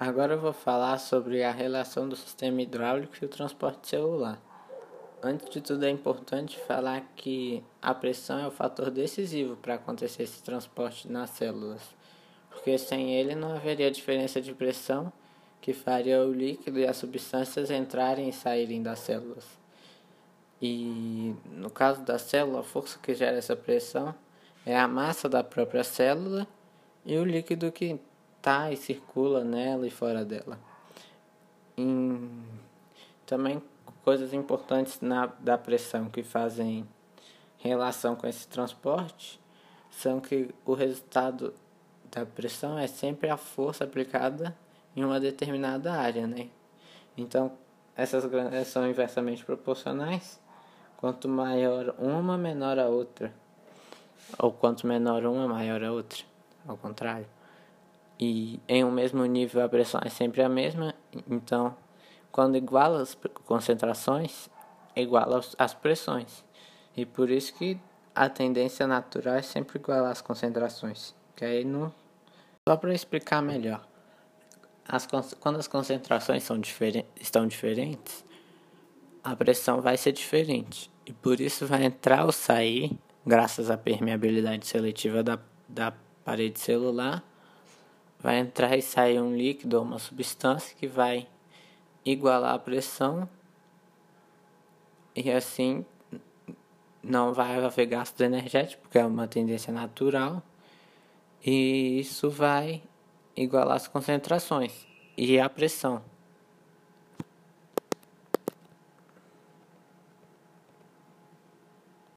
Agora eu vou falar sobre a relação do sistema hidráulico e o transporte celular. Antes de tudo, é importante falar que a pressão é o fator decisivo para acontecer esse transporte nas células, porque sem ele não haveria diferença de pressão que faria o líquido e as substâncias entrarem e saírem das células. E no caso da célula, a força que gera essa pressão é a massa da própria célula e o líquido que está e circula nela e fora dela. Em, também coisas importantes na, da pressão que fazem relação com esse transporte são que o resultado da pressão é sempre a força aplicada em uma determinada área, né? Então, essas são inversamente proporcionais. Quanto maior uma, menor a outra. Ou quanto menor uma, maior a outra. Ao contrário e em um mesmo nível a pressão é sempre a mesma, então quando iguala as concentrações, iguala as pressões. E por isso que a tendência natural é sempre igualar as concentrações. Que aí não. Só para explicar melhor. As, quando as concentrações são diferen, estão diferentes, a pressão vai ser diferente. E por isso vai entrar ou sair, graças à permeabilidade seletiva da, da parede celular, vai entrar e sair um líquido ou uma substância que vai igualar a pressão e assim não vai haver gasto energético, porque é uma tendência natural, e isso vai igualar as concentrações e a pressão.